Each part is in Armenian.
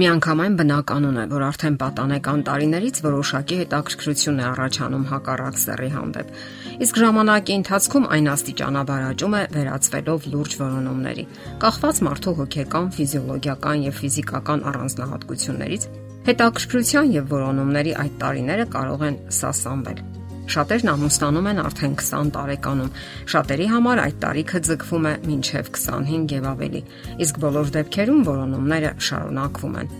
Միանգամայն բնականon է, որ արդեն պատանեկան տարիներից որոշակի հետաքրքրություն է առաջանում հակառակ սեռի հանդեպ։ Իսկ ժամանակի ընթացքում այն աստիճանաբար աճում է վերածվելով լուրջ որոնումների։ Կախված մարդու հոգեկան, ֆիզիոլոգիական եւ ֆիզիկական առանձնահատկություններից, հետաքրքրության եւ որոնումների այդ տարիները կարող են սասանվել։ Շատերն ամուսնանում են արդեն 20 տարեկանում։ Շատերի համար այդ տարիքը ձգվում է մինչև 25 եւ ավելի, իսկ բոլոր դեպքերում որոնումները շարունակվում են։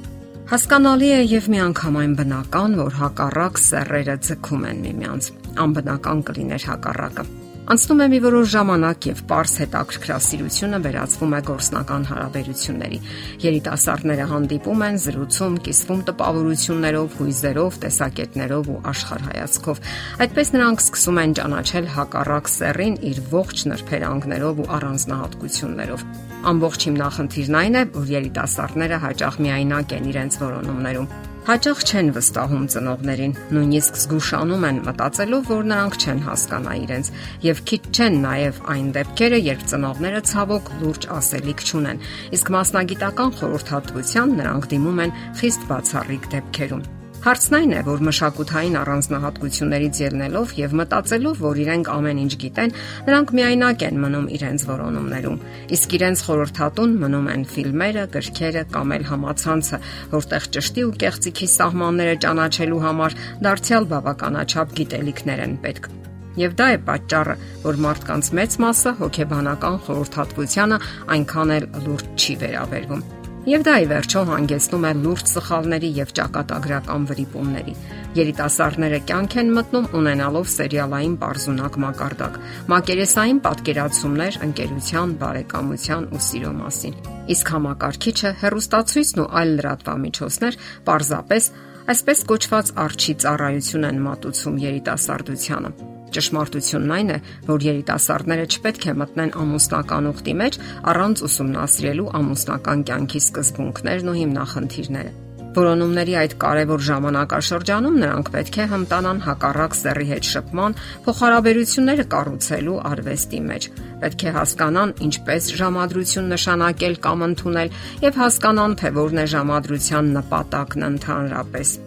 Հասկանալի է եւ միանգամայն բնական, որ հակառակ սեռերը ձգում են միմյանց։ Անբնական կլիներ հակառակը։ Անցնում է մի որոշ ժամանակ եւ པարս հետաքրքրասիրությունը վերածվում է գործնական հարաբերությունների։ Երիտասարդները հանդիպում են, զրուցում, կիսվում տպավորություններով, հույզերով, տեսակետներով ու աշխարհայացքով։ Այդպես նրանք սկսում են ճանաչել հակառակ սեռին իր ողջ նրբերանգներով ու առանձնահատկություններով։ Ամբողջ հիմնախնդիրն այն է, որ երիտասարդները հաճախ միայնակ են իրենց որոնումներում Հաճախ չեն վստահում ծնողներին, նույնիսկ զգուշանում են մտածելով, որ նրանք չեն հասկանա իրենց եւ քիչ չեն նաեւ այն դեպքերը, երբ ծնողները ցավոք լուրջ ասելիք չունեն։ Իսկ մասնագիտական խորհրդատվության նրանք դիմում են խիստ բացառիկ դեպքերում։ Հարցն այն է, որ մշակութային առանձնահատկություններից ելնելով եւ մտածելով, որ իրենք ամեն ինչ գիտեն, նրանք միայնակ են մնում իրենց որոնումներում։ Իսկ իրենց խորհրդատուն մնում են ֆիլմերը, գրքերը կամ էլ համացանցը, որտեղ ճշտի ու կեղծիքի սահմանները ճանաչելու համար դարձյալ բավականաչափ գիտելիքներ են պետք։ Եվ դա է պատճառը, որ մարդկանց մեծ մասը հոգեբանական խորհրդատվությանը այնքան էլ լուրջ չի վերաբերվում։ Եվ դա ի վերջո հանգեցնում է լուրջ սխալների եւ ճակատագրական վրիպումների։ Երիտասարդները կյանք են մտնում ունենալով սերիալային པարզունակ մակարդակ, մակերեսային պատկերացումներ ընկերության, բարեկամության ու սիրո մասին։ Իսկ համակարգիչը, հերոստացույցն ու այլ լրատվամիջոցներ պարզապես այսպես կոչված արչի ծառայություն են մատուցում երիտասարդությանը Ճշմարտությունն այն է, որ երիտասարդները չպետք է մտնեն ամուսնական ուխտի մեջ առանց ուսումնասիրելու ամուսնական կյանքի սկզբունքներն ու հիմնախնդիրները։ Որոնումների այդ կարևոր ժամանակաշրջանում նրանք պետք է հմտանան հակառակ սեռի հետ շփման, փոխհարաբերությունները կառուցելու արվեստի մեջ։ Պետք է հասկանան ինչպես ժամադրություն նշանակել կամ ընդունել եւ հասկանան, թե որն է ժամադրության նպատակն ընդհանրապես։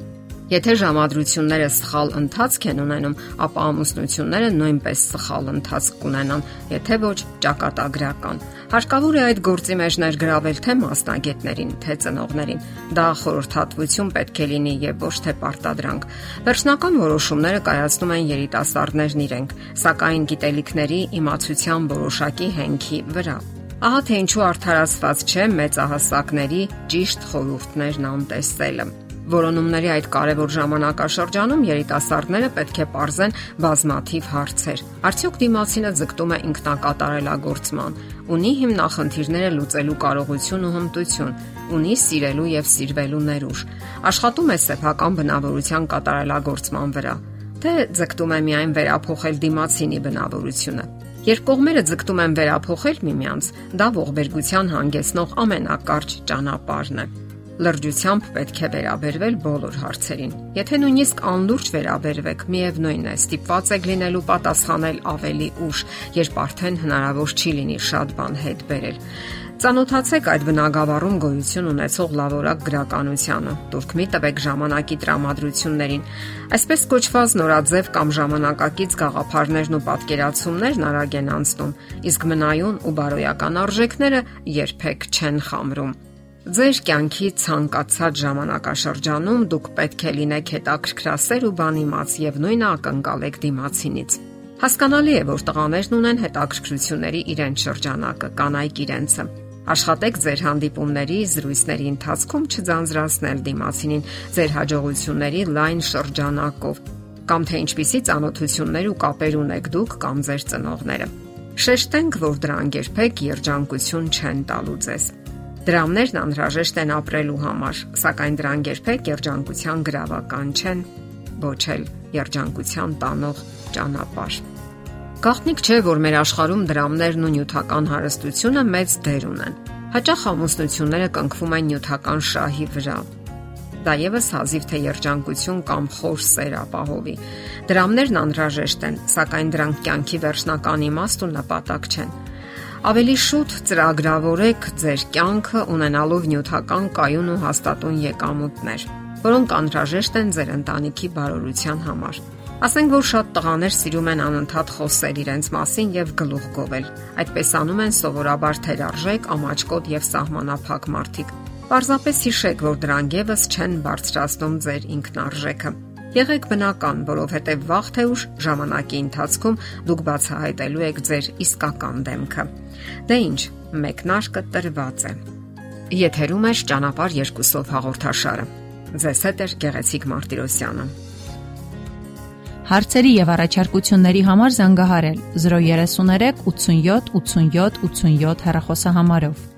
Եթե ժամադրությունները սխալ ընթացք են ունենում, ապա ամուսնությունները նույնպես սխալ ընթացք կունենան, եթե ոչ ճակատագրական։ Հարկավոր է այդ գործի մեջ ներգրավել թե մասնագետներին, թե ծնողներին։ Դա խորհրդատվություն պետք է լինի եւ ոչ թե պարտադրանք։ Վերջնական որոշումները կայացնում են երիտասարդներն իրենք, սակայն գիտելիքների իմացության որոշակի հենքի վրա։ Ահա թե ինչու արդարացված չէ մեծահասակների ճիշտ խորհուրդներն անտեսելը։ Որոնումների այդ կարևոր ժամանակաշրջանում երիտասարդները պետք է ողրզեն բազմաթիվ հարցեր։ Արդյոք դիմացինը ձգտում է ինքնակատարելագործման, ունի հիմնախնդիրները լուծելու կարողություն ու հմտություն, ունի սիրելու եւ սիրվելու ներուժ, աշխատում է սեփական բնավորության կատարելագործման վրա, թե ձգտում է միայն վերափոխել դիմացինի բնավորությունը։ Երբ կողմերը ձգտում են վերափոխել միմյանց, դա ողբերգության հանգեցնող ամենակարճ ճանապարհն է լրջությամբ պետք է վերաբերվել բոլոր հարցերին։ Եթե նույնիսկ անլուրջ վերաբերվեք, միևնույն է, ստիպված եք լինելու պատասխանել ավելի ուշ, երբ արդեն հնարավոր չի լինի շատ բան հետ բերել։ Ծանոթացեք այդ բնագավառում գոյություն ունեցող լավորակ գրականությանը։ Դուրք մի տվեք ժամանակի տրամադրություններին։ Այսպես կոչված նորաձև կամ ժամանակակից գաղափարներն ու պատկերացումներն արագ են անցնում, իսկ մնայուն ու բարոյական արժեքները երբեք չեն խամրում։ Ձեր կյանքի ցանկացած ժամանակաշրջանում դուք պետք է լինեք հետաքրքրասեր ու բանիմաց եւ նույնը ակնկալեք դիմացինից։ Հասկանալի է, որ տղաներն ունեն հետաքրքրությունների իրենց շրջանակը, կանայք իրենցը։ Աշխատեք ձեր հանդիպումների, զրույցների ընթացքում չձանձրացնել դիմացինին ձեր հաջողությունների լայն շրջանակով կամ թե ինչպիսի ծանոթություններ ու կապեր ունեք դուք կամ ձեր ծնողները։ Շեշտենք, որ դրանք երբեք երջանկություն չեն տալու ձեզ։ Դրամներն անհրաժեշտ են ապրելու համար, սակայն դրանք երբեք երջանկության գրավական չեն, ոչ էլ երջանկության տանող ճանապարհ։ Գաղտնիք չէ, որ մեր աշխարհում դրամներն ու նյութական հարստությունը մեծ դեր ունեն։ Հաճախ ամուսնությունները կնքվում են նյութական շահի վրա։ Դա եւս հազիվ թե երջանկություն կամ խոր սեր ապահովի։ Դրամներն անհրաժեշտ են, սակայն դրանք կյանքի վերջնական իմաստ ու նպատակ չեն Ավելի շուտ ծրագրավորեք ձեր կյանքը ունենալով նյութական կայուն ու հաստատուն եկամուտներ, որոնք անհրաժեշտ են ձեր ընտանիքի բարօրության համար։ Ասենք որ շատ տղաներ սիրում են անընդհատ խոսել իրենց մասին եւ գլուխ գովել։ Այդպես անում են սովորաբար թերարժեք, ամաչկոտ եւ սահմանափակ մարդիկ։ Պարզապես հիշեք, որ դրանք եւս չեն բարձրացնում ձեր ինքնարժեքը։ Եղեք բնական, որովհետև վաղ թե ուշ ժամանակի ընթացքում դուք բացահայտելու եք ձեր իսկական դեմքը։ Դե ի՞նչ, մեկնարկը տրված է։ Եթերում է ճանապար երկուսով հաղորդաշարը։ Ձեզ հետ է Գեղեցիկ Մարտիրոսյանը։ Հարցերի եւ առաջարկությունների համար զանգահարել 033 87 87 87 հեռախոսահամարով։